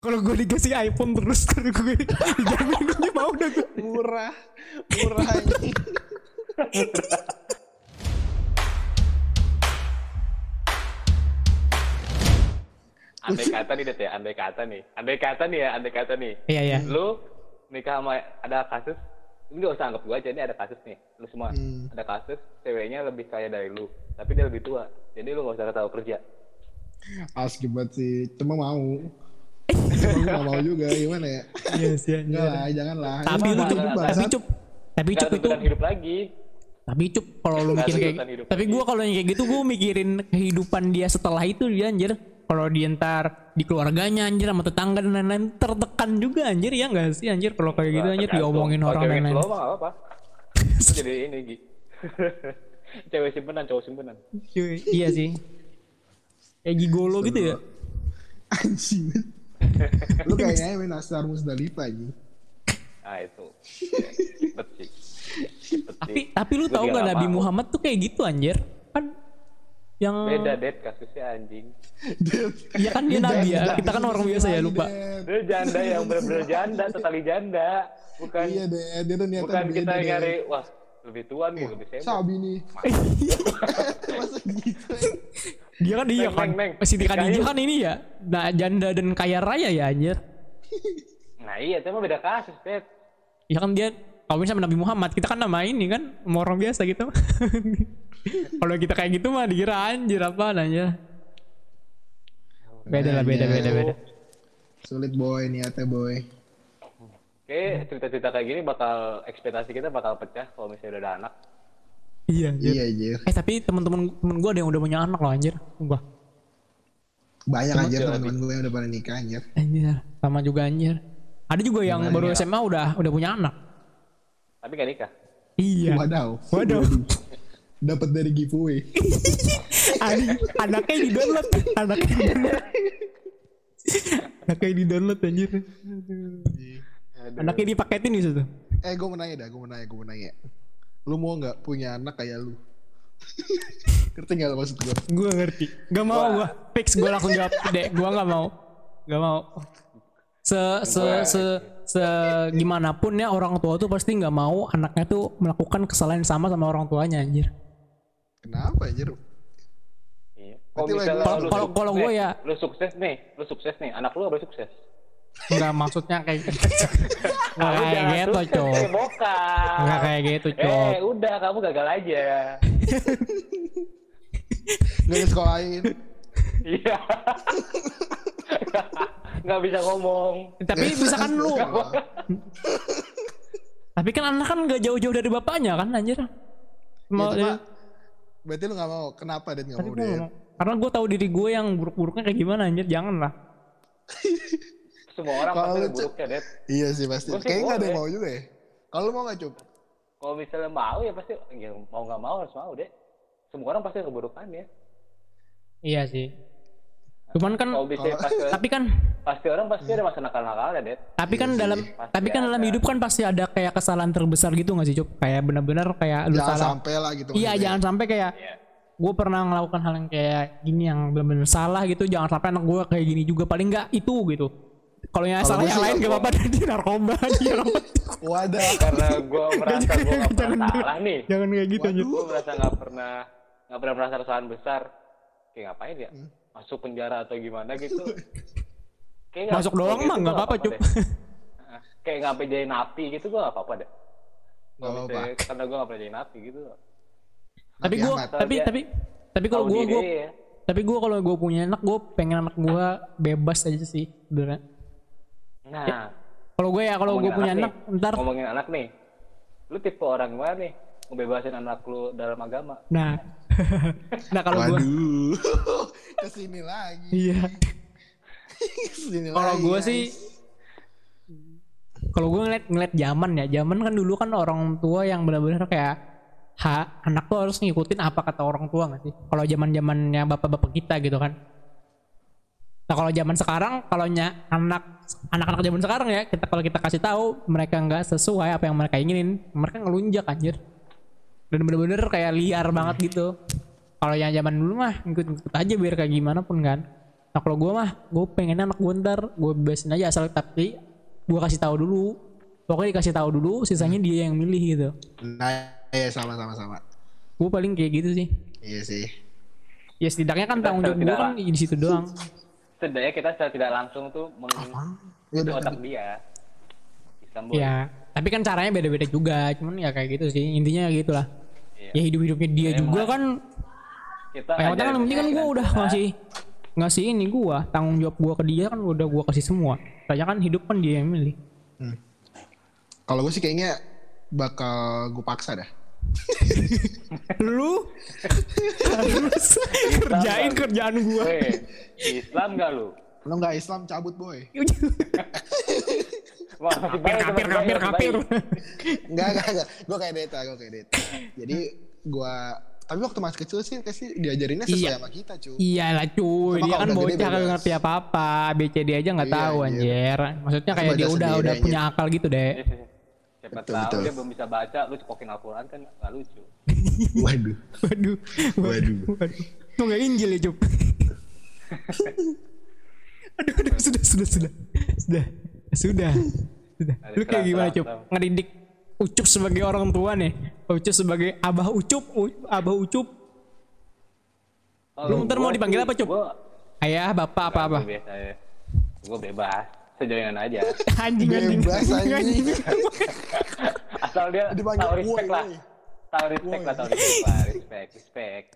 Kalau gue dikasih iPhone terus terus gue dijamin gue mau dah gue. murah murah ini Andai kata nih, Det ya. Andai kata nih. Andai kata nih ya, andai kata nih. Iya iya. Lu nikah sama ada kasus, ini gak usah anggap gua aja, ini ada kasus nih. Lu semua, Hmm. ada kasus, ceweknya lebih kaya dari lu. Tapi dia lebih tua. Jadi lu gak usah ketawa kerja. asli banget sih cuma mau cuma gue gak mau juga gimana ya Iya sih enggak lah janganlah Tapi Emang lu cup, tapi cup, tapi cup itu, hidup lagi. tapi cup kalau lu Nggak mikir kayak, tapi gue kalau yang kayak gitu gue mikirin kehidupan dia setelah itu dia anjir. Kalau dia ntar di keluarganya anjir sama tetangga dan lain-lain tertekan juga anjir ya enggak sih anjir kalau kayak gitu anjir diomongin orang dan lain-lain. apa-apa. Itu jadi ini, Gi. Cewek simpenan, cowok simpenan. Iya sih. Kayak gigolo gitu ya. anjing lu kayaknya main Asar Musdalifah aja Ah, itu. Sih. Sih. Tapi tapi lu juga gak nggak Nabi. Muhammad tuh kayak gitu anjir? Kan yang Beda, Det. Kasusnya anjing. Iya kan dia nabi ya. Kita kan orang biasa ya lupa. Dia janda yang bener-bener janda, totali janda. Bukan iya deh dia tuh niatan bukan kita nyari, wah lebih tua nih, lebih sibuk. sabi nih masa gitu ya? Dia kan iya kan. Siti Khadijah kan ini ya. Nah, janda dan kaya raya ya anjir. Nah iya, itu mah beda kasus, Det. Ya kan dia kalau misalnya Nabi Muhammad, kita kan nama ini kan sama orang biasa gitu. kalau kita kayak gitu mah dikira anjir apa aja. Beda lah, beda, beda, beda. sulit boy niatnya boy Oke, cerita-cerita kayak gini bakal ekspektasi kita bakal pecah kalau misalnya udah ada anak. Iya, anjir. iya anjir Eh tapi teman-teman temen gue ada yang udah punya anak loh anjir. Gua. banyak Cuma- anjir teman-teman gue yang udah pada nikah anjir Anjir, sama juga anjir. Ada juga yang Gimana baru ya? SMA udah udah punya anak. Tapi gak nikah. Iya. wadaw Waduh. dapat dari giveaway An- anaknya di download, anaknya di download. anaknya di download anjir. Anaknya dipaketin di situ. eh gue mau nanya dah gue mau nanya gue mau nanya lu mau nggak punya anak kayak lu ngerti nggak lo maksud gue Gue ngerti. Gak mau gue. Fix gue langsung jawab. Dek, gue gak mau. Gak mau. Se se se se gimana pun ya orang tua tuh pasti nggak mau anaknya tuh melakukan kesalahan yang sama sama orang tuanya anjir. kenapa anjir Iya. Kalau Kalau- gua ya- lu sukses nih, lu sukses nih, anak lu apa sukses? Enggak maksudnya kayak gitu. Nggak Lu kayak gitu, sukses cok. nih, bokap. Nggak kayak gitu, cok. Eh, udah kamu gagal aja. gak ada sekolahin Iya. Nggak bisa ngomong. Tapi misalkan lu Tapi kan anak kan gak jauh-jauh dari bapaknya kan anjir. Mau, ya, cuma, berarti lu gak mau kenapa dan gak tapi mau karena gue tahu diri gue yang buruk-buruknya kayak gimana anjir jangan lah. Semua orang Kalau pasti buruknya, Det. iya sih pasti sih kayaknya gak ada yang mau juga ya kalau mau gak cup Kalau misalnya mau ya pasti ya mau nggak mau harus mau, deh. Semua orang pasti ada keburukannya. Iya sih. Cuman kan bisa kalau- pasti, tapi kan pasti orang pasti ada masa nakal-nakalnya, Det. tapi kan dalam Pasti tapi kan dalam ada. hidup kan pasti ada kayak kesalahan terbesar gitu gak sih Cuk? Kayak benar-benar kayak lu jangan salah. sampai lah gitu Iya maksudnya. jangan sampai kayak Iya. gue pernah melakukan hal yang kayak gini yang benar-benar salah gitu jangan sampai anak gue kayak gini juga paling nggak itu gitu kalau yang salah yang lain gak apa-apa dia narkoba dia apa wadah Karena gue merasa gue jangan pernah salah nih. jangan kayak gitu anjir Gue merasa nggak pernah nggak pernah merasa kesalahan besar. Kayak ngapain ya? Hmm. Masuk penjara atau gimana gitu. Kayak masuk doang gitu mah nggak apa-apa Cuk deh. Heeh. Kayak ngapain jadi napi gitu gue nggak apa-apa deh. Apa-apa. bisa- Karena gue nggak pernah jadi napi gitu. tapi gue tapi tapi tapi kalau gue gue ya. tapi gue kalau gue punya anak gue pengen anak gue bebas aja sih sebenarnya Nah, kalau gue ya kalau gue punya anak nih, ntar. Ngomongin anak nih. Lu tipe orang gimana nih? Ngebebasin anak lu dalam agama. nah. Nah kalau gue waduh. Ke sini lagi. Iya. Kalau gue sih kalau gue ngeliat ngeliat zaman ya. Zaman kan dulu kan orang tua yang benar-benar kayak ha anak tuh harus ngikutin apa kata orang tua nggak sih? Kalau zaman zamannya bapak-bapak kita gitu kan nah kalau zaman sekarang kalau anak anak-anak zaman sekarang ya kita kalau kita kasih tahu mereka nggak sesuai apa yang mereka inginin mereka ngelunjak anjir dan bener-bener kayak liar banget gitu kalau yang zaman dulu mah ikut-ikut aja biar kayak gimana pun kan Nah kalau gue mah, gue pengennya anak gue ntar gue bebasin aja asal tapi gue kasih tahu dulu. Pokoknya dikasih tahu dulu, sisanya dia yang milih gitu. Nah, iya sama sama sama. Gue paling kayak gitu sih. Iya sih. Ya setidaknya kan tanggung jawab gue kan di situ doang. Setidaknya kita secara tidak langsung tuh meng Ya udah. otak dia. Istanbul. Ya, tapi kan caranya beda-beda juga. Cuman ya kayak gitu sih. Intinya gitulah. Iya. Ya hidup-hidupnya dia Ya, juga kan. Kita Yang penting kan, penting kan gue udah kita. ngasih ngasih ini gue tanggung jawab gue ke dia kan udah gue kasih semua. Soalnya kan hidup kan dia yang milih. Kalau gue sih kayaknya bakal gue paksa dah. Lu harus kerjain kerjaan gue. Weh, Islam gak lu? Lo nggak Islam cabut boy. Wah, Kapir, kapir, kapir. baik. Enggak enggak enggak. Gue kayak Deta, gue kayak Deta. Jadi gue tapi waktu masih kecil sih kasih diajarinnya sesuai Iya. sama kita cuy. Iyalah cuy, Cuma dia kan bocah kagak ngerti apa-apa, BCD aja nggak Iya, tahu iya. anjir. Maksudnya kayak dia udah udah punya akal gitu deh. Siapa Betul, tahu betul. dia belum bisa baca, lu cekokin Al-Quran kan gak lucu. Waduh. Waduh, Waduh. waduh. Lu nggak injil ya Cup? aduh, aduh, sudah, sudah, sudah, sudah, sudah, sudah. Lu kayak gimana keras. Ngedidik Ucup sebagai orang tua nih, Ucup sebagai abah Ucup, abah Ucup, Lu ntar mau dipanggil apa, Cup? Gua, ayah, bapak, apa apa? Gua biasa ya. Gue bebas, sejoinan aja. Anjing, anjing, Bebas, anjing. Asal dia tahu respect woi, lah. Tahu respect lah, tahu respect lah, respect, respect.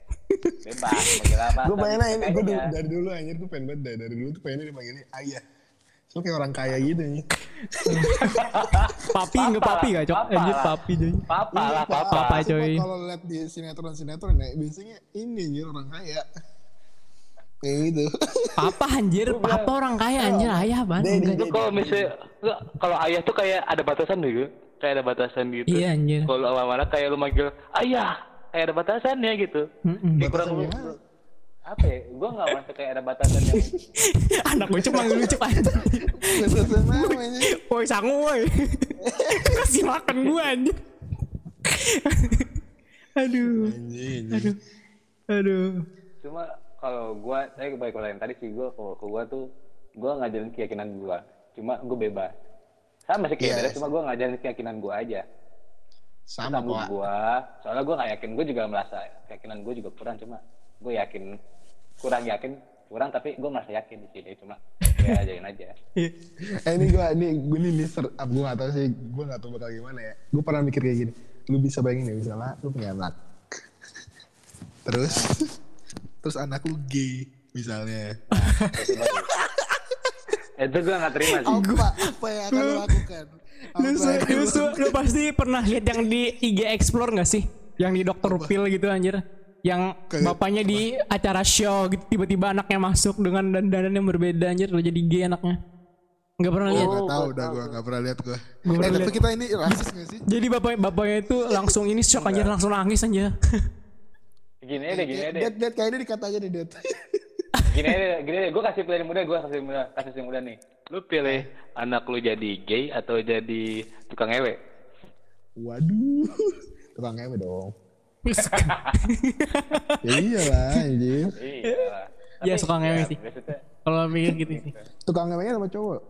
Bebas, apa? Gue pengennya ini, gue aja. dari dulu anjir gue pengen banget dah. Dari dulu tuh pengennya dipanggilnya ayah. So kayak orang kaya gitu nih. Papi nggak papi gak Cok? Papa Anjir papi coy. Papa lah, papa. Papa, coy. Kalau lihat di sinetron-sinetron ya, biasanya ini anjir orang kaya. Kayak gitu. Papa anjir, papa orang kaya anjir, ayah Enggak. Itu kalau misalnya, enggak, kalau ayah tuh kayak ada batasan gitu. Kayak ada batasan gitu. Iya anjir. Kalau mana kayak lu manggil ayah, kayak ada batasannya gitu. Mm-mm. Kayak kurang apa ya? Gua nggak merasa kayak ada batasan yang Anak gue cuma manggil lucu aja. Batasan namanya. Woi sangu woi. Kasih makan gua anjir. aduh, aduh, aduh. cuma kalau gua saya baik yang tadi sih gua kalau ke gua tuh gua ngajarin keyakinan gua cuma gua bebas sama sih kayak Yes. beda, cuma gua ngajarin keyakinan gua aja Sama gua soalnya gua nggak yakin gua juga merasa keyakinan gua juga kurang cuma gua yakin kurang yakin kurang tapi gua merasa yakin di sini cuma ya ajarin aja Eh ini gue ini gue ini nih ser, gue gak tau sih gue gak tau bakal gimana ya. Gue pernah mikir kayak gini. Lu bisa bayangin ya misalnya lu punya anak. Terus terus anak lu gay misalnya. itu gua nggak terima sih Apa apa yang akan lu lakukan? Lu, Apa lu, lu lu pasti pernah lihat yang di IG Explore gak sih? Yang di Dokter Pil gitu anjir. Yang Kayak bapaknya di acara show gitu tiba-tiba anaknya masuk dengan dandanan yang berbeda anjir lo jadi gay anaknya. Nggak pernah lihat. Gak tau udah gue gak pernah lihat gue. Gua Eh pernah tapi kita ini rasis gak sih? Jadi bapak bapaknya itu langsung ini shock anjir langsung nangis anjir. gini aja deh gini aja deh Dead, dead kayaknya dikata aja nih Dead. gini aja deh, gini aja gue kasih pilihan muda gue kasih muda kasih yang muda nih lu pilih anak lu jadi gay atau jadi tukang ewe Waduh. Tukang ngewe dong. ya iyalah anjir. iya Iya, suka ngewe ya, sih. Kalau mikir gitu sih. Tukang ngewenya sama cowok.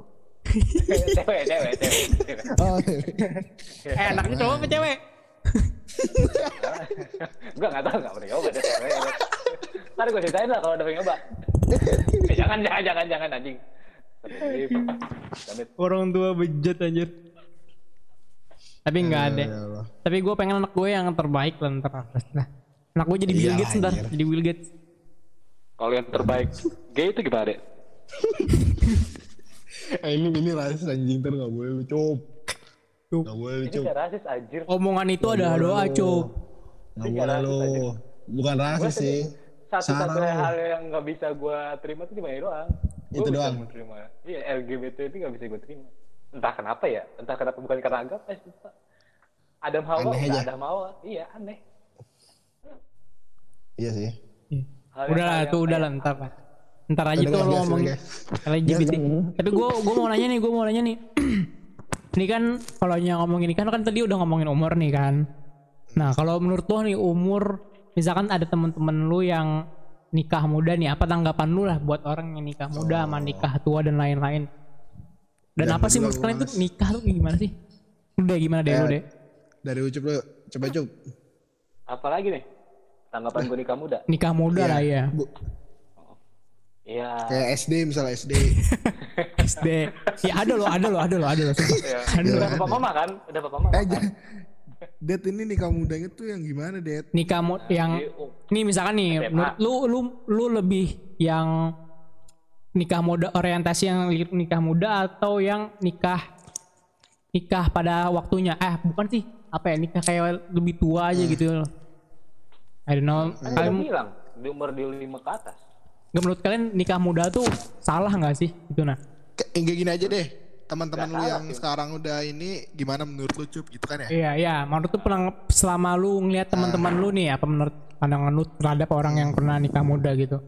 cewek cewek cewek Oh, Eh anaknya cowok apa cewek? Gue nggak tahu nggak pernah nyoba deh cewek ntar gue ceritain lah kalau udah nyoba eh, jangan jangan jangan jangan anjing Orang tua bejat anjir. Tapi nggak ada. ya Allah. Tapi gue pengen anak gue yang terbaik lah ntar. Nah, anak gue jadi Bill Iya, Gates ntar, jadi Bill Gates. kalau yang terbaik gay itu gimana deh Eh ini ini rasis anjing ter gak boleh lu cop. Cop. Gak boleh lu ini cop. gak rasis anjir Omongan itu adalah doa, cup. Gak boleh lu. Bukan rasis sih. satu-satunya hal yang nggak bisa gue terima itu cuma ini doang Itu doang. iya LGBT itu nggak bisa gue terima entah kenapa ya entah kenapa bukan karena agama eh susah Adam Hawa Aneh aja. Adam Hawa iya aneh Iya sih. Hal Udah lah, itu udah lah ntar lah. Ntar aja tuh lo ngomong Tapi gue gue mau nanya nih, gue mau nanya nih. ini kan kalau yang ngomongin ini kan kan tadi udah ngomongin umur nih kan. Nah kalau menurut lo nih umur, misalkan ada temen-temen lu yang nikah muda nih apa tanggapan lu lah buat orang yang nikah muda sama nikah tua dan lain-lain dan, Dan apa sih menurut kalian tuh nikah tuh gimana sih udah gimana deh lu Eh, deh Dari ucup lu, coba cup. Apalagi nih? Tanggapan gue nikah muda. nikah muda Iya. lah ya Bu, Iya. kayak SD misalnya SD. SD ya ada loh ada loh ada loh ada loh. Iya. ada loh Udah bapak mama kan? Udah bapak mama. eh, kan? Det ini nikah mudanya tuh yang gimana, Det? nikah mu- yang oh, nih misalkan nih SMA. lu lu lu lebih yang nikah muda orientasi yang nikah muda atau yang nikah nikah pada waktunya eh bukan sih apa ya nikah kayak lebih tua aja gitu loh I don't know Kan bilang di umur di lima ke atas. Nggak menurut kalian nikah muda tuh salah nggak sih gitu nah Kayak enggak gini aja deh. Teman-teman lu yang sih. sekarang udah ini gimana menurut lu cup gitu kan ya? iya iya menurut tuh pernah selama lu ngeliat teman-teman lu nih apa menurut pandangan lu terhadap orang yang pernah nikah muda gitu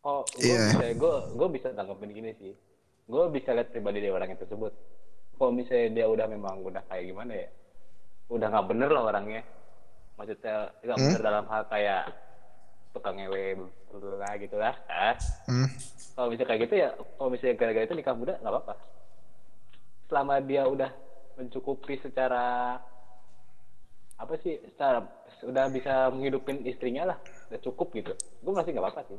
Oh, gue Iya. bisa, gue, gue bisa tanggapin gini sih. Gue bisa lihat pribadi dari orang yang tersebut. Kalau misalnya dia udah memang udah kayak gimana ya, udah nggak bener lah orangnya. Maksudnya nggak bener dalam hal kayak tukang ngewe lah gitu lah. Ah. Hmm. Kalau misalnya kayak gitu ya, kalau misalnya gara-gara itu nikah muda nggak apa-apa. Selama dia udah mencukupi secara apa sih, secara udah bisa menghidupin istrinya lah, udah cukup gitu. Gue masih nggak apa-apa sih,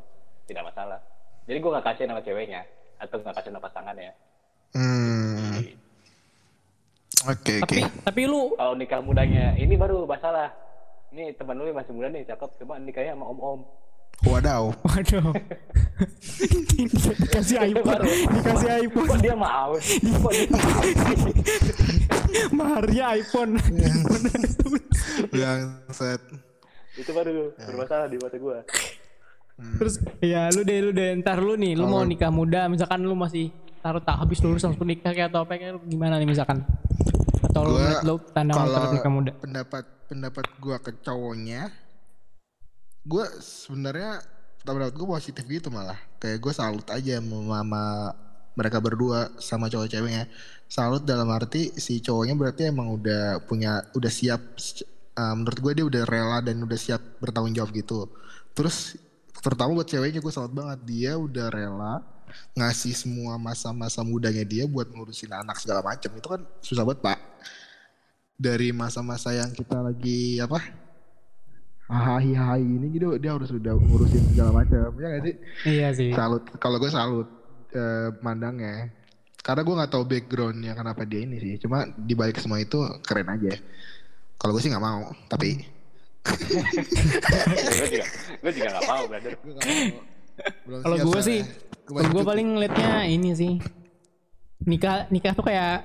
tidak masalah. Jadi gue nggak kasih nama ceweknya atau nggak kasih nama pasangannya. Hmm. Oke, oke. tapi tapi lu Kalau nikah mudanya ini baru masalah. Ini teman lu yang masih muda nih, cakep, cuma nikahnya sama om-om. Wadaw. waduh dikasih iPhone dikasih iPhone Kok dia mau? Kok dia mau? maharnya iPhone yang set. Itu baru bermasalah di mata gue. Terus ya lu deh lu deh ntar lu nih lu mau nikah muda misalkan lu masih taruh tak habis lulus langsung nikah kayak atau apa kayak gimana nih misalkan atau Gua menurut lu pandangan kalau terhadap muda? pendapat pendapat gua ke cowoknya gua sebenarnya pendapat gua positif gitu malah. Kayak gua salut aja sama, mereka berdua sama cowok ceweknya salut dalam arti si cowoknya berarti emang udah punya udah siap eh, menurut gue dia udah rela dan udah siap bertanggung jawab gitu. Terus terutama buat ceweknya gue salut banget. Dia udah rela ngasih semua masa-masa mudanya dia buat ngurusin anak segala macam itu kan susah banget pak. Dari masa-masa yang kita lagi apa hai hai ini gitu dia harus udah ngurusin segala macam ya gak sih? Iya sih. Salut. Kalau gue salut eh, mandangnya karena gue nggak tahu backgroundnya kenapa dia ini sih. Cuma di balik semua itu keren aja. Kalau gue sih nggak mau tapi gue juga, gue juga nggak mau, brother. Kalau gue sih Gua kalau gue paling ngeliatnya ini sih nikah nikah tuh kayak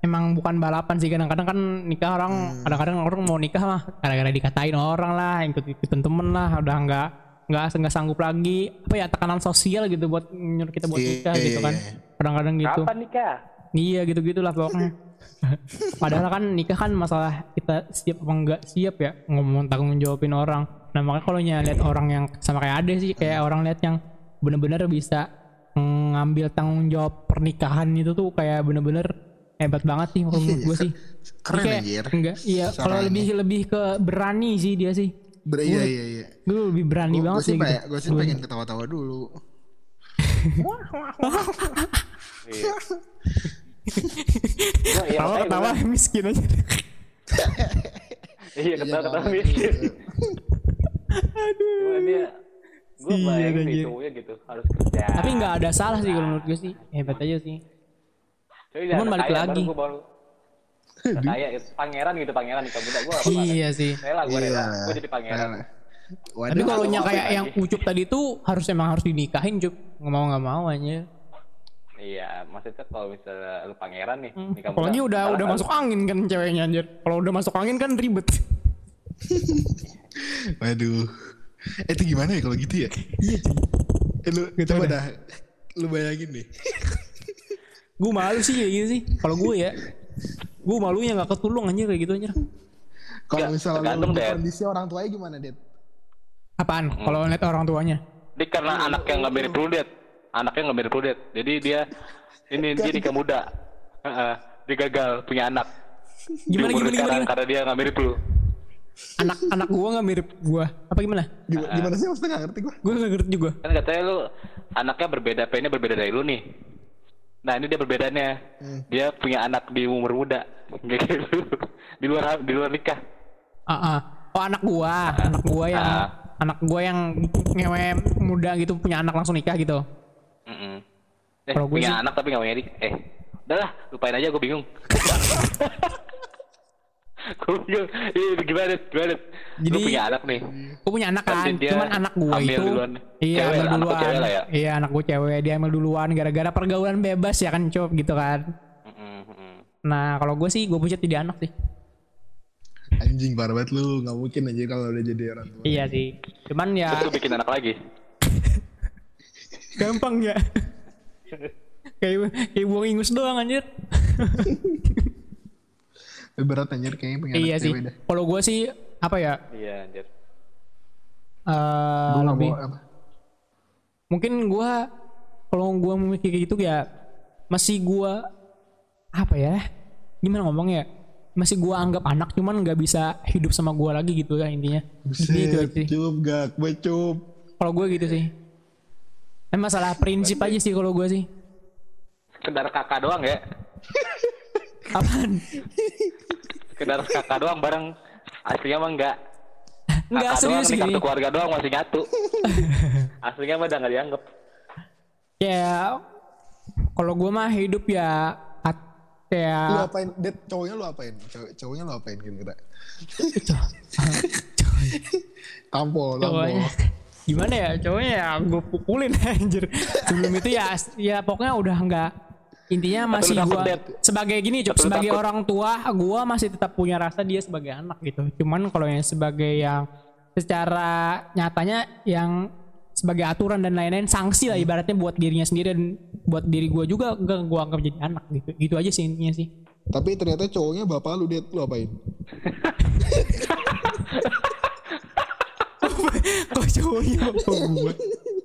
emang bukan balapan sih kadang-kadang kan nikah orang Hmm. kadang-kadang orang mau nikah mah gara-gara dikatain orang lah ikut ikutan temen lah udah nggak nggak nggak sanggup lagi apa ya tekanan sosial gitu buat nyuruh kita buat Iya, nikah iya, gitu kan iya. kadang-kadang gitu Kapan nikah? Iya gitu gitulah pokoknya. Padahal kan nikah kan masalah kita siap apa enggak siap ya ngomong tanggung jawabin orang. Nah makanya kalau lihat orang yang sama kayak Ade sih kayak orang lihat yang bener-bener bisa ngambil tanggung jawab pernikahan itu tuh kayak bener-bener hebat banget sih menurut Iya, gue ke- sih. keren Kayak anjir. Enggak, iya kalau lebih lebih ke berani sih dia sih. Ber- iya iya iya Gue lebih berani gue banget sih sih gitu. gue sih pengen ketawa-tawa dulu Iya. Gua, iya, Tawa ketawa gua- miskin aja. Iya, ketawa ketawa Iya, miskin. Cuma dia, gue Iya, gitu harus kerja. Tapi nggak ada salah sih kalau menurut gue sih. Hebat aja sih. Cuy, Cuman anak balik kaya, lagi. Baru gue baru kayak pangeran gitu pangeran nikah muda gue Iya sih. rela gue rela Iya. gue jadi pangeran. Tapi Waduh, kalau nya kayak yang ucup tadi tuh harus emang harus dinikahin cup nggak mau nggak mau aja. iya maksudnya kalau misalnya lu pangeran nih nikah muda Pokoknya udah udah masuk angin kan ceweknya anjir. Kalau udah masuk angin kan ribet. Waduh. Eh, itu gimana ya kalau gitu ya? Iya. Eh, lu coba dah. Lu bayangin nih. gue malu sih kayak gitu sih. Kalau gue ya, gue malunya nggak ketulung anjir kayak gitu anjir. Kalau misalnya lu kondisi orang tuanya gimana, Det? Apaan? Kalau lihat orang tuanya. Dia karena anaknya nggak mirip lu det anaknya nggak mirip lu det jadi dia ini dia nikah muda Heeh, dia gagal punya anak Gimana gimana gimana? sekarang gimana? karena dia nggak mirip lu anak anak gua nggak mirip gua apa gimana Gimana, gimana sih maksudnya gak ngerti gue? gua nggak ngerti juga Kan katanya lu anaknya berbeda, pengennya berbeda dari lu nih. Nah ini dia perbedaannya. Dia punya anak di umur muda. Kayak gitu. Di luar di luar nikah. ah ah. oh anak gua anak gua yang Ah. anak gua yang ngewe muda gitu punya anak langsung nikah gitu Mm-mm. Eh, Kalau gue punya sih- anak tapi gak punya adik. Eh, udahlah, lupain aja gue bingung. gue bingung. Ih, gimana, gimana? Lu Jadi- punya anak nih. gua punya anak kan cuman anak hamil itu duluan. iya Cewek, anak lu duluan cewek lah ya? iya anak gua cewek dia hamil duluan gara-gara pergaulan bebas ya kan cop gitu kan nah kalau gua sih gua punya tiga anak sih Anjing parah banget lu, gak mungkin aja kalau udah jadi orang tua. iya sih cuman ya Terus lu bikin anak lagi. gampang ya kayak kayak buang ingus doang anjir berat anjir kayaknya punya iya sih. kalau gua sih apa ya? Iya, anjir. eh Gue lebih mau apa. mungkin gua kalau gua memikir kayak gitu ya masih gua apa ya? Gimana ngomongnya? Masih gua anggap anak cuman nggak bisa hidup sama gua lagi gitu ya intinya. Gitu Buset, sih. cup gak, gue cup. kalau gue gitu sih. Eh, masalah prinsip aja sih kalau gue sih. Sekedar kakak doang ya. apaan Sekedar kakak doang bareng aslinya mah enggak. Enggak Kakak serius doang nih, gini kartu keluarga doang masih nyatu. aslinya mah udah gak dianggap. ya kalau gue mah hidup ya at- Lu apain? Det, cowoknya lu apain? Cowok, cowoknya lu apain kira-kira? Tampol, tampol. cowoknya gimana ya cowoknya ya gue pukulin anjir sebelum itu ya ya pokoknya udah enggak intinya masih Dad? sebagai gini cok sebagai takut. orang tua gue masih tetap punya rasa dia sebagai anak gitu cuman kalau yang sebagai yang secara nyatanya yang sebagai aturan dan lain-lain sanksi lah ibaratnya buat dirinya sendiri dan buat diri gue juga enggak gue anggap jadi anak gitu gitu aja sih intinya sih Tapi ternyata cowoknya bapak lu, Det. Lu apain? kok cowoknya bapak gue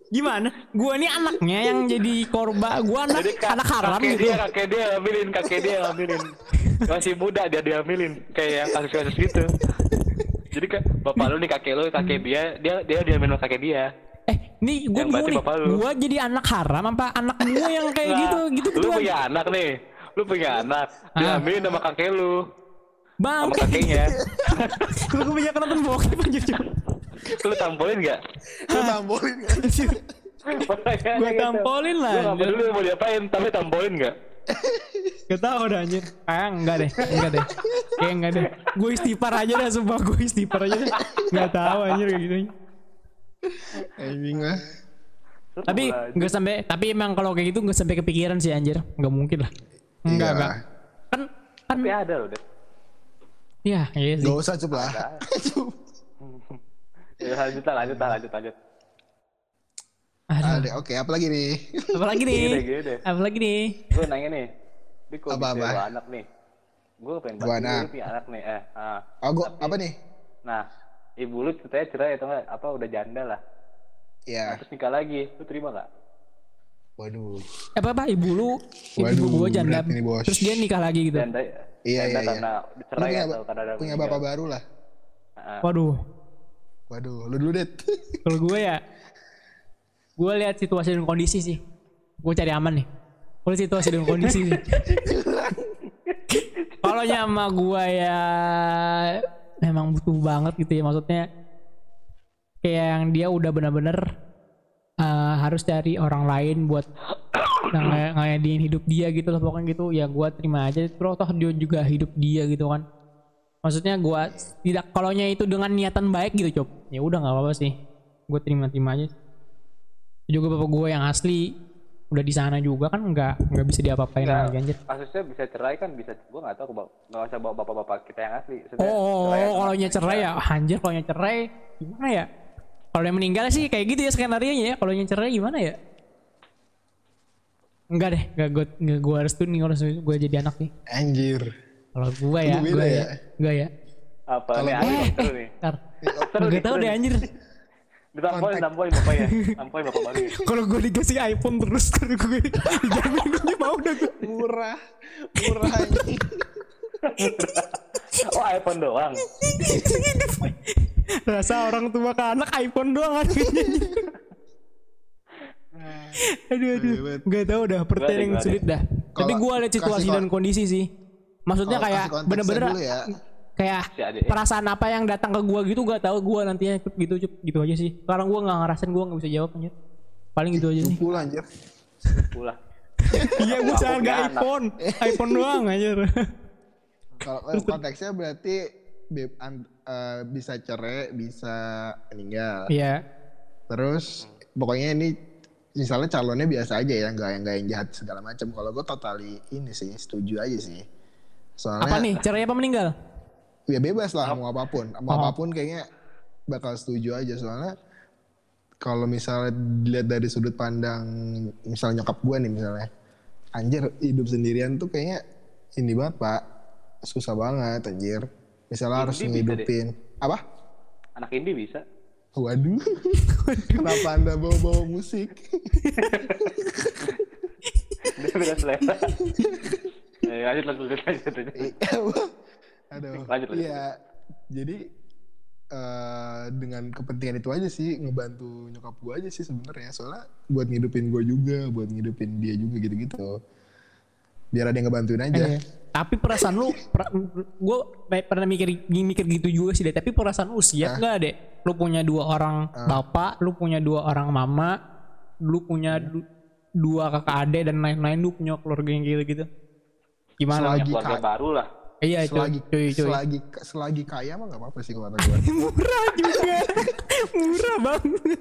gimana gue ini anaknya yang jadi korban gue anak Jadi kak, anak haram kakek gitu dia, kakek dia ambilin, kakek dia ambilin. Masih muda dia diambilin, kayak yang kasus-kasus gitu. Jadi kan bapak lu nih kakek lu, kakek dia, dia dia diambil sama kakek dia. Eh, nih gue Yang mau nih, bapak lu. gue jadi anak haram apa anak gue yang kayak Nah, gitu, gitu Lu punya anak nih, lu punya anak, Ah. diambilin sama kakek lu, Bang, sama kakeknya. gue kebanyakan nonton bokep anjir cuy. Lu tampolin gak? Lu tampolin kan? Gua tampolin lah, Lu gak peduli mau diapain, tapi tampolin gak? Gak tau dah anjir. Kayak enggak deh, enggak deh. Kayak enggak deh. Gue istighfar aja dah, sumpah gue istighfar aja deh. Gak tau anjir kayak gitu. Anjing lah. Tapi enggak sampai, tapi emang kalau kayak gitu enggak sampai kepikiran sih anjir. Enggak mungkin lah. Enggak, Iya. enggak. Kan, kan, Tapi ada loh, deh. iya, iya sih. Gak usah. Ya, lanjut lah, lanjut lah, lanjut, lanjut. Aduh, oke, apa lagi nih? apalagi Gini deh, nih? gini deh. Apalagi nih? Gue nanya nih, Bi kalau Apa, bisa apa? bawa anak nih, gue pengen banget anak. punya anak nih, eh, ah. Oh, gua, apa nih? Nah, ibu lu ceritanya cerai atau enggak, apa udah janda lah. Ya, Terus nikah lagi, lu terima gak? waduh. apa apa ibu lu ibu Waduh, gua janda berat ini, Bos. terus dia nikah lagi gitu Janda, Iya, janda iya, iya. karena cerai punya, atau karena ada punya bapak baru lah. Ah, waduh Waduh, lu dulu, Det. kalau gue ya gue lihat situasi dan kondisi sih. Gue cari aman nih. Gue lihat situasi dan kondisi sih. Kalau nyama gue ya memang butuh banget gitu ya. Maksudnya kayak yang dia udah bener-bener eh, harus cari orang lain buat ng- ngayadin hidup dia gitu loh pokoknya gitu. Ya gue terima aja bro. Toh dia juga hidup dia gitu kan maksudnya gue tidak kalau itu dengan niatan baik gitu cop. Ya udah nggak apa-apa sih. Gue terima-terima aja. Juga bapak gue yang asli udah di sana juga kan nggak nggak bisa diapa-apain Nggak, lagi anjir. Kasusnya bisa cerai kan bisa, gue gak tau, gak usah bawa bapak-bapak kita yang asli. Oh, oh, cerai oh kalau nya cerai ya anjir kalau nya cerai gimana ya? Kalau yang meninggal sih kayak gitu ya skenario nya ya kalau yang cerai gimana ya? Enggak deh enggak gue enggak gue harus tuh nih harus gue jadi anak nih. Anjir. Kalau gue ya gue ya? ya enggak ya Apa nih, gue- aneh seru nih. ntar Gak tau deh anjir Ditampolin, tampolin bapaknya. Tampolin bapak baru. Kalau gue dikasih iPhone terus Kalau gue dijamin gue mau udah gue Murah. Murah. Oh iPhone doang. Rasa orang tua ke anak iPhone doang harganya. aduh aduh Ribet. nggak tahu dah pertanyaan sulit dah tapi gue lihat situasi dan kon- kondisi sih maksudnya Kalau kayak bener-bener ya. kayak Ade. perasaan apa yang datang ke gue gitu gak tahu gue nantinya gitu Cup. gitu aja sih sekarang gue nggak ngerasain gue nggak bisa jawab anjir paling gitu aja sih lah anjir. Pulah. iya gue Aku harga punya anak. iPhone iPhone doang anjir Kalau konteksnya berarti be- an- eh, bisa cerai, bisa meninggal. iya Terus pokoknya ini misalnya calonnya biasa aja ya, nggak yang nggak yang jahat segala macam. Kalau gue totali ini sih setuju aja sih. Soalnya apa nih? Cerai apa meninggal? Ya bebas lah mau apa pun, mau Oh. apa pun kayaknya bakal setuju aja. Soalnya kalau misalnya dilihat dari sudut pandang misalnya nyokap gue nih misalnya anjir hidup sendirian tuh kayaknya ini banget pak. Susah banget anjir. Misalnya harus ngidupin. Apa? Anak indie bisa. waduh. Kenapa anda bawa-bawa musik? Dia beda selera. Eh, lanjut lanjut lanjut lanjut. lanjut. aduh Lanjut, lanjut. iya jadi eh, dengan kepentingan itu aja sih ngebantu nyokap gue aja sih sebenarnya soalnya buat ngidupin gue juga buat ngidupin dia juga gitu-gitu biar ada yang ngebantuin aja Iya. Tapi perasaan lu, gue pernah mikir mikir gitu juga sih deh. Tapi perasaan lu siap nggak deh? Lu punya dua orang bapak, lu punya dua orang mama, lu punya du- dua kakak adik dan lain-lain. Lu punya keluarga yang gitu gitu. Gimana? Selagi Keluarga ka- baru lah. Iya selagi cuy, cuy. selagi selagi kaya mah gak apa-apa sih gue Murah juga, murah banget.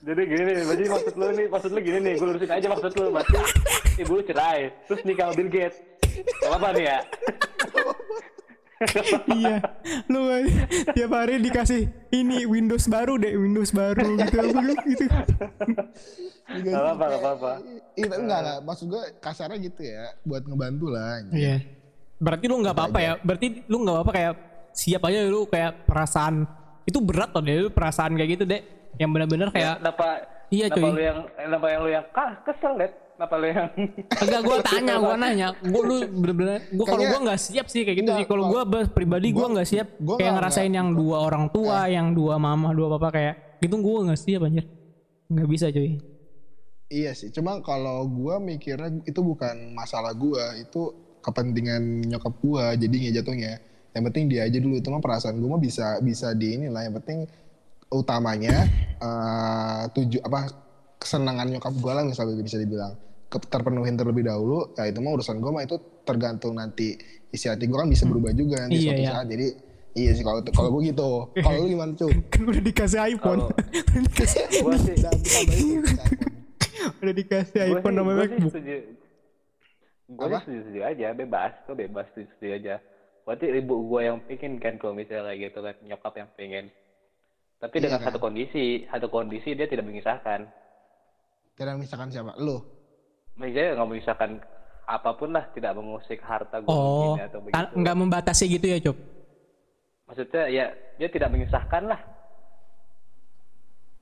Jadi gini nih, berarti maksud lu nih, maksud lu gini nih, gue lurusin aja maksud lu, berarti ibu lu cerai, terus nikah sama Bill Gates. Gak apa nih ya? Iya, lu kan tiap hari dikasih ini Windows baru deh, Windows baru gitu, gitu. Gak apa-apa, gak apa-apa. itu enggak lah maksud gue kasarnya gitu ya buat ngebantu lah. Iya. Berarti lu nggak apa-apa ya? Berarti lu nggak apa-apa kayak siap aja lu kayak perasaan itu berat loh deh lu perasaan kayak gitu deh yang benar-benar kayak Kenapa? Iya, kenapa cuy. lu yang, kenapa yang lu yang kah, kesel deh? Kenapa lu yang? enggak gua tanya gua nanya gua lu bener-bener gua kalau gua nggak siap sih kayak gitu Enggak, sih kalau gua ber- pribadi gua nggak siap gua kayak ngerasain nggak- yang dua orang tua yang dua mama dua papa kayak gitu gua nggak siap anjir nggak bisa cuy Iya sih, cuma kalau gua mikirnya itu bukan masalah gua, itu kepentingan nyokap gua jadinya jatuhnya. Yang penting dia aja dulu, itu mah perasaan gua mah bisa bisa di inilah. Yang penting utamanya eh tuju apa kesenangan nyokap gua lah misalnya bisa dibilang terpenuhin terlebih dahulu. Ya itu mah urusan gua mah itu tergantung nanti isi hati gua kan bisa berubah juga nanti Iya, suatu iya. saat. Jadi iya sih kalau kalau gua gitu. Kalau lu gimana cuy? kan udah dikasih iPhone udah dikasih tuh, udah dikasih gua iPhone sama MacBook setuju. Gue setuju, setuju aja, bebas, gue bebas setuju, setuju aja. Berarti ibu gue yang pengen kan kalau misalnya kayak gitu kan, nyokap yang pengen. Tapi Iya dengan kan? satu kondisi, satu kondisi dia tidak mengisahkan. Kira misalkan siapa? Lu. Misalnya nggak mengisahkan apa pun lah, tidak mengusik harta gue oh atau tan- begitu. nggak membatasi gitu ya Cuk Maksudnya ya dia tidak mengisahkan lah.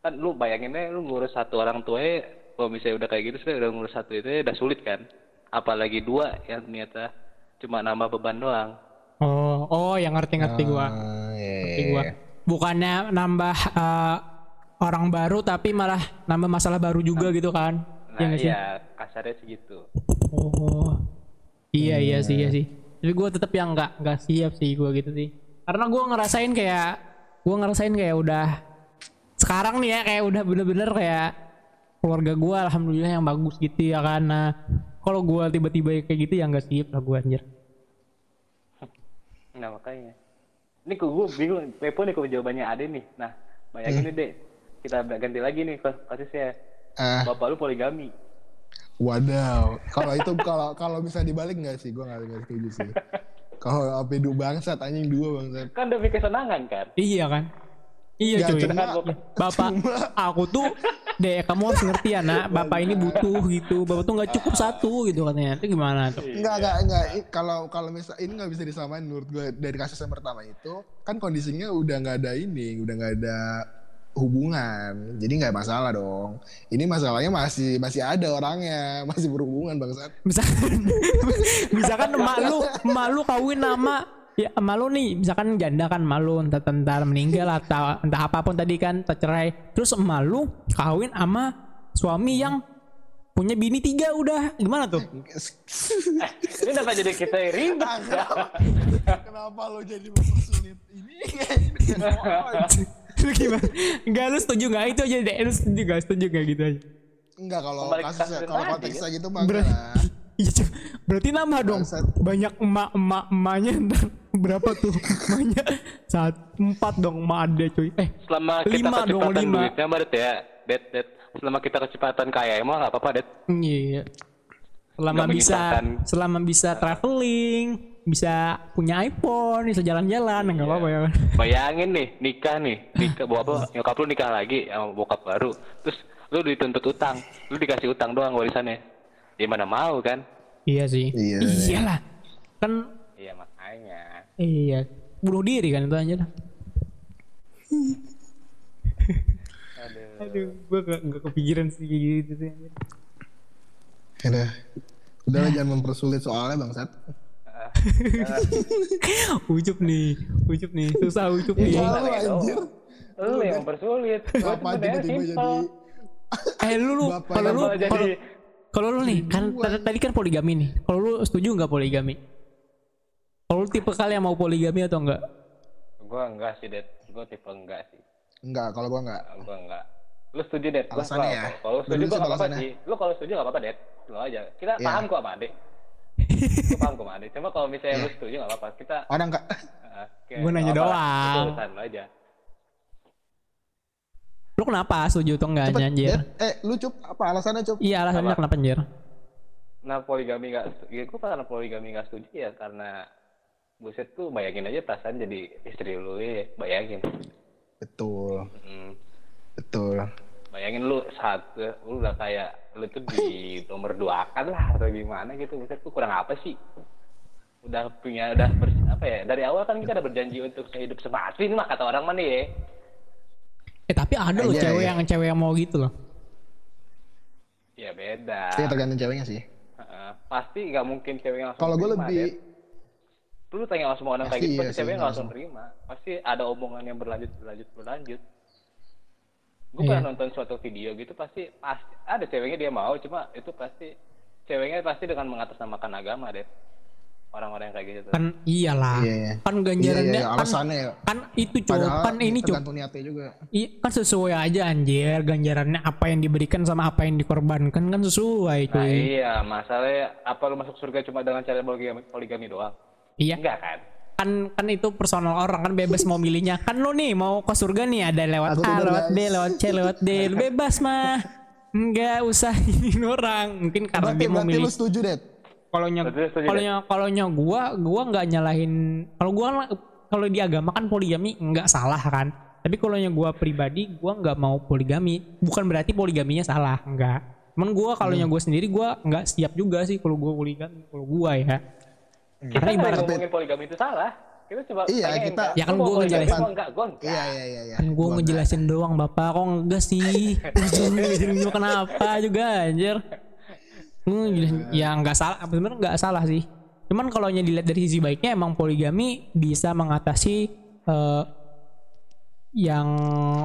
Kan lu bayanginnya lu ngurus satu orang tuanya, kalau misalnya udah kayak gitu sudah udah ngurus satu itu ya udah sulit kan. Apalagi dua yang ternyata cuma nambah beban doang. oh oh yang ngerti-ngerti gua Ah, iya, ngerti iya, gua iya. bukannya nambah eh, orang baru tapi malah nambah masalah baru juga gitu kan Iya Nah sih? iya kasarnya segitu. oh iya iya sih iya sih tapi gue tetap yang nggak nggak siap sih gue gitu sih karena gue ngerasain kayak gue ngerasain kayak udah sekarang nih ya kayak udah bener-bener kayak keluarga gue alhamdulillah yang bagus gitu ya kan nah kalau gue tiba-tiba kayak gitu ya nggak siap lah gue anjir Nah makanya. Ini kok gue bingung, Pepo nih kok jawabannya ada nih. Nah bayangin nih dek, kita ganti lagi nih kas- kasusnya. Ah, Bapak lu poligami. wadaw. Kalau itu kalau kalau bisa dibalik nggak sih? Gue nggak nggak setuju sih. Kalau apa du bangsat anjing dua bangsat. Kan demi kesenangan kan? iya kan iya Ya, cuy cuma- bapak aku tuh deh kamu harus ngerti ya nak bapak ini butuh gitu bapak tuh nggak cukup satu gitu katanya itu gimana tuh Enggak, enggak, enggak. I- Kalau kalau misal ini nggak bisa disamain menurut gue dari kasus yang pertama itu kan kondisinya udah nggak ada ini, udah nggak ada hubungan. Jadi nggak masalah dong. Ini masalahnya masih masih ada orangnya, masih berhubungan bangsat. misalkan misalkan emak lu emak lu kawin nama ya malu nih misalkan janda kan malu entah entar meninggal atau entah apa pun tadi kan atau cerai terus malu kawin sama suami yang punya bini tiga udah gimana tuh Ini dapat jadi kita ribet. Kenapa lo jadi mempersulit ini? Lu gimana enggak lu setuju nggak itu aja deh lu setuju nggak setuju nggak gitu aja Enggak kalau kasusnya kasus kalau konteksnya kan? gitu mah Ber- enggak. Iya, Cuk. berarti nambah dong. Banyak emak-emak emaknya ntar berapa tuh? Emaknya saat empat dong emak ada cuy. Eh, Selama kita Lima dong, lima. duitnya, Det ya. Det, Det. Selama kita kecepatan kaya, emang nggak apa-apa, Det. iya. Selama bisa selama bisa traveling, bisa punya iPhone, bisa jalan-jalan, enggak apa-apa ya. Bayangin nih, nikah nih. Nikah, bapak, nyokap lu nikah lagi sama bokap baru. Terus lu dituntut utang. Lu dikasih utang doang warisannya. Ya mana mau kan? Iya sih. Iya. Iyalah. Kan Iya makanya. iya, bunuh diri kan itu aja lah. Aduh. Aduh, gua gak, gak kepikiran sih kayak gitu sih. anjir. Udah. Udah jangan mempersulit soalnya bangsat. Ucup nih, ucup nih, susah ucup nih. Iya, lu ya, anjir. Lu yang mempersulit. Gua sebenarnya jadi simpel. Eh lu lu kalau lu kalau lu nih kan tadi- kan poligami nih. Kalau lu setuju nggak poligami? Kalau lu tipe kali yang mau poligami atau enggak? Gua enggak sih, Det. Gua tipe enggak sih. Enggak, kalau gua enggak. Gua enggak. Lu setuju, Det? Alasannya ya? Kalau setuju gua enggak apa-apa alasannya. sih. Lu kalau setuju enggak apa-apa, Det. Lu aja. Kita Iya. paham kok sama Ade. Paham kok sama Ade. Cuma kalau misalnya lu setuju enggak apa-apa. Kita Orang enggak. uh, kayak Gua nanya doang. Itu urusan lu aja. Lu kenapa setuju atau enggak Cepet, anjir? Eh, lu cup apa alasannya cup? Iya alasannya Apa? kenapa anjir? Nah, poligami enggak setuju. Ya, gua karena poligami enggak setuju ya karena buset tuh bayangin aja perasaan jadi istri lu ya. Bayangin. Betul. Hmm. Betul. bayangin lu saat lu udah kayak lu tuh di nomor dua kan lah atau gimana gitu misalnya tuh kurang apa sih udah punya udah ber- apa ya dari awal kan kita udah berjanji untuk hidup semati nih mah kata orang mana ya Eh tapi ada loh Iya, cewek iya. yang cewek yang mau gitu loh. ya beda Iya tergantung ceweknya sih. Heeh. pasti nggak mungkin cewek yang langsung Kalau gue lebih Det. lu tanya sama orang kayak Pasti gitu iya pasti sih, cewek langsung terima pasti ada omongan yang berlanjut berlanjut berlanjut gue Iya. pernah nonton suatu video gitu pasti pasti ada ceweknya dia mau cuma itu pasti ceweknya pasti dengan mengatasnamakan agama deh orang-orang yang kayak gitu Kan iyalah. Iya, iya. Kan Iya, ganjarannya iya, iya, kan, ya. kan itu cowok Padahal kan ini juga. Iya kan sesuai aja anjir ganjarannya apa yang diberikan sama apa yang dikorbankan kan sesuai Nah cuy. iya, masalahnya apa lu masuk surga cuma dengan cara poligami, poligami doang? Iya. Enggak kan? Kan kan itu personal orang kan bebas mau milihnya. Kan lu nih mau ke surga nih ada lewat Aku A, lewat B, guys. lewat C, lewat D. Lu bebas mah. Enggak usah ini orang. Mungkin karena Berarti, dia mau berarti milih lu setuju, Det? kalau kalau kalau nya gua gua nggak nyalahin kalau gua kalau di agama kan poligami nggak salah kan tapi kalau nya gua pribadi gua nggak mau poligami bukan berarti poligaminya salah enggak cuman gua kalau Hmm. gua sendiri gua nggak siap juga sih kalau gua poligami kalau gua ya Kita karena nggak ibarat ngomongin poligami itu salah. Kita coba Iya, kita- Ya kan gua poligami ngejelasin. enggak? Gua enggak. Iya, iya, iya, iya. kan gua Gua ngejelasin doang bapak kok enggak sih ngejelasin gua kenapa juga anjir ngejelasin, ya nggak salah sebenarnya nggak salah sih cuman kalau dilihat dari sisi baiknya emang poligami bisa mengatasi eh, yang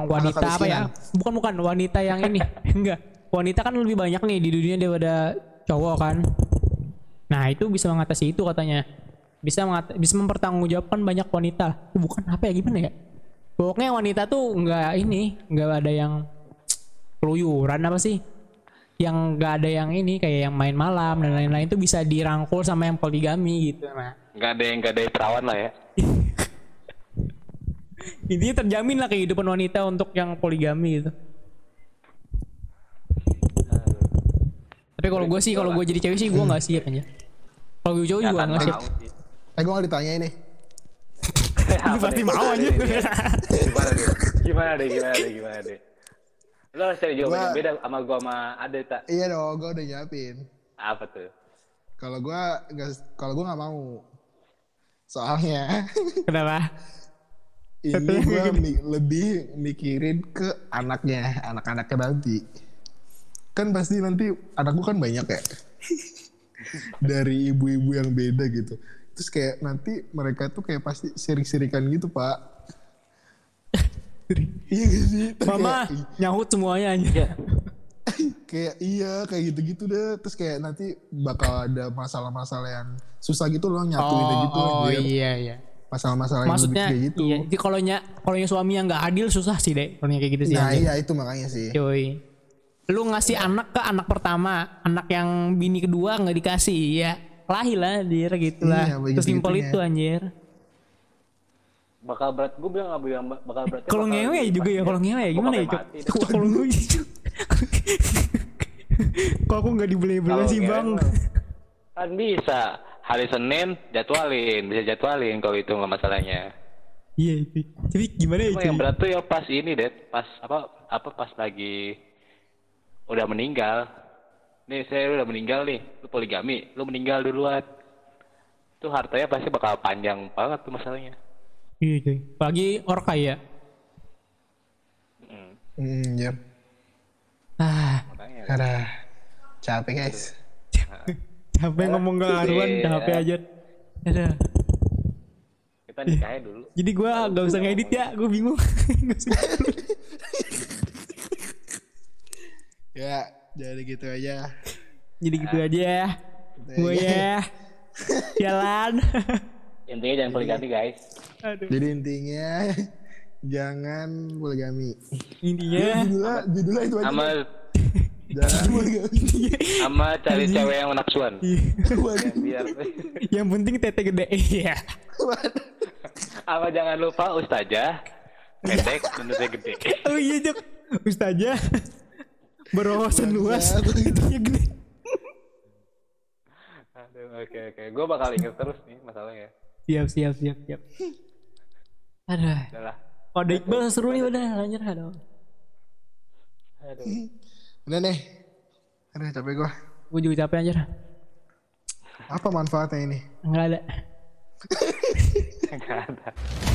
wanita apa ya bukan bukan wanita yang ini enggak wanita kan lebih banyak nih di dunia daripada cowok kan nah itu bisa mengatasi itu katanya. Bisa mengat bisa mempertanggungjawabkan banyak wanita. Bukan apa ya gimana ya? Pokoknya wanita tuh nggak ini nggak ada yang keluyuran apa sih? Yang nggak ada yang ini kayak yang main malam dan lain-lain itu bisa dirangkul sama yang poligami gitu nah. Enggak ada yang enggak ada yang perawan lah ya. intinya terjamin lah kehidupan wanita untuk yang poligami gitu. Tapi kalau gue sih kalau gue jadi cewek sih gue nggak siap aja kalau gue cowok juga Nggak nggak akan siap mau sih. Eh, gue gak ditanya ini. Apa pasti mau aja Gimana deh? Gimana deh? Gimana deh? Gimana deh? Lo harus cari jawaban Gua- yang beda sama gua sama Ade tak? Iya dong, gue udah nyiapin. Apa tuh? Kalau gue nggak, kalau gue nggak mau. Soalnya kenapa ini gue mi- lebih mikirin ke anaknya, anak-anaknya nanti. Kan pasti nanti anak gue kan banyak ya. Dari ibu-ibu yang beda gitu. terus kayak nanti mereka tuh kayak pasti sirik-sirikan gitu pak iya gak sih Terus Mama kayak, nyahut semuanya aja. Iya. kayak iya kayak gitu-gitu deh terus kayak nanti bakal ada masalah-masalah yang susah gitu loh nyatuin Oh, gitu oh anjir. iya iya. masalah-masalah yang lebih Maksudnya kayak gitu iya, jadi kalau nya kalau yang suami yang nggak adil susah sih deh kalau kayak gitu sih. nah anjir. iya itu makanya sih Cuy. Lu ngasih anak ke anak pertama, anak yang bini kedua nggak dikasih, ya lahir lah anjir gitu lah. Iya, Sesimpel gitunya. itu anjir. bakal berat gue bilang nggak bilang bakal berat Kalau ngewe juga ya, kalau ngewe ya gimana ya, Cok? Kalau ngewe Kalau aku nggak dibelah-belah sih, Bang. kan bisa hari Senin jadwalin bisa jadwalin kalau itu nggak masalahnya Iya, itu. Tapi gimana ya, yang berat tuh ya pas ini deh pas apa apa pas lagi udah meninggal nih saya udah meninggal nih lu poligami lu meninggal duluan tuh hartanya pasti bakal panjang banget tuh masalahnya Iya, cuy. Apalagi orang kaya. Mm, hmm ya Ah, ada capek guys capek ngomong gak karuan, Iya. capek aja. Ada. kita nikahnya dulu Jadi gua gak usah ngedit ya, gue bingung. Nggak usah. Ya jadi gitu aja. Jadi gitu aja ya. Gue ya. Jalan. intinya jangan poligami guys. Aduh. jadi intinya jangan poligami. Intinya. Judulnya judulnya itu aja. Sama poligami. Sama cari cewek yang nafsuan Waduh. biar yang penting tete gede. Iya. sama jangan lupa ustazah. Pendek menurutnya gede. Oh iya Jok. Ustazah berwawasan luas. Tetenya gede. Aduh, oke oke gue bakal inget terus nih masalahnya Siap siap siap siap. Aduh. udah lah Oh, ada Iqbal seru nih udah lanjut aduh. aduh udah nih aduh capek gua Gue juga capek anjir. apa manfaatnya ini Enggak ada. nggak ada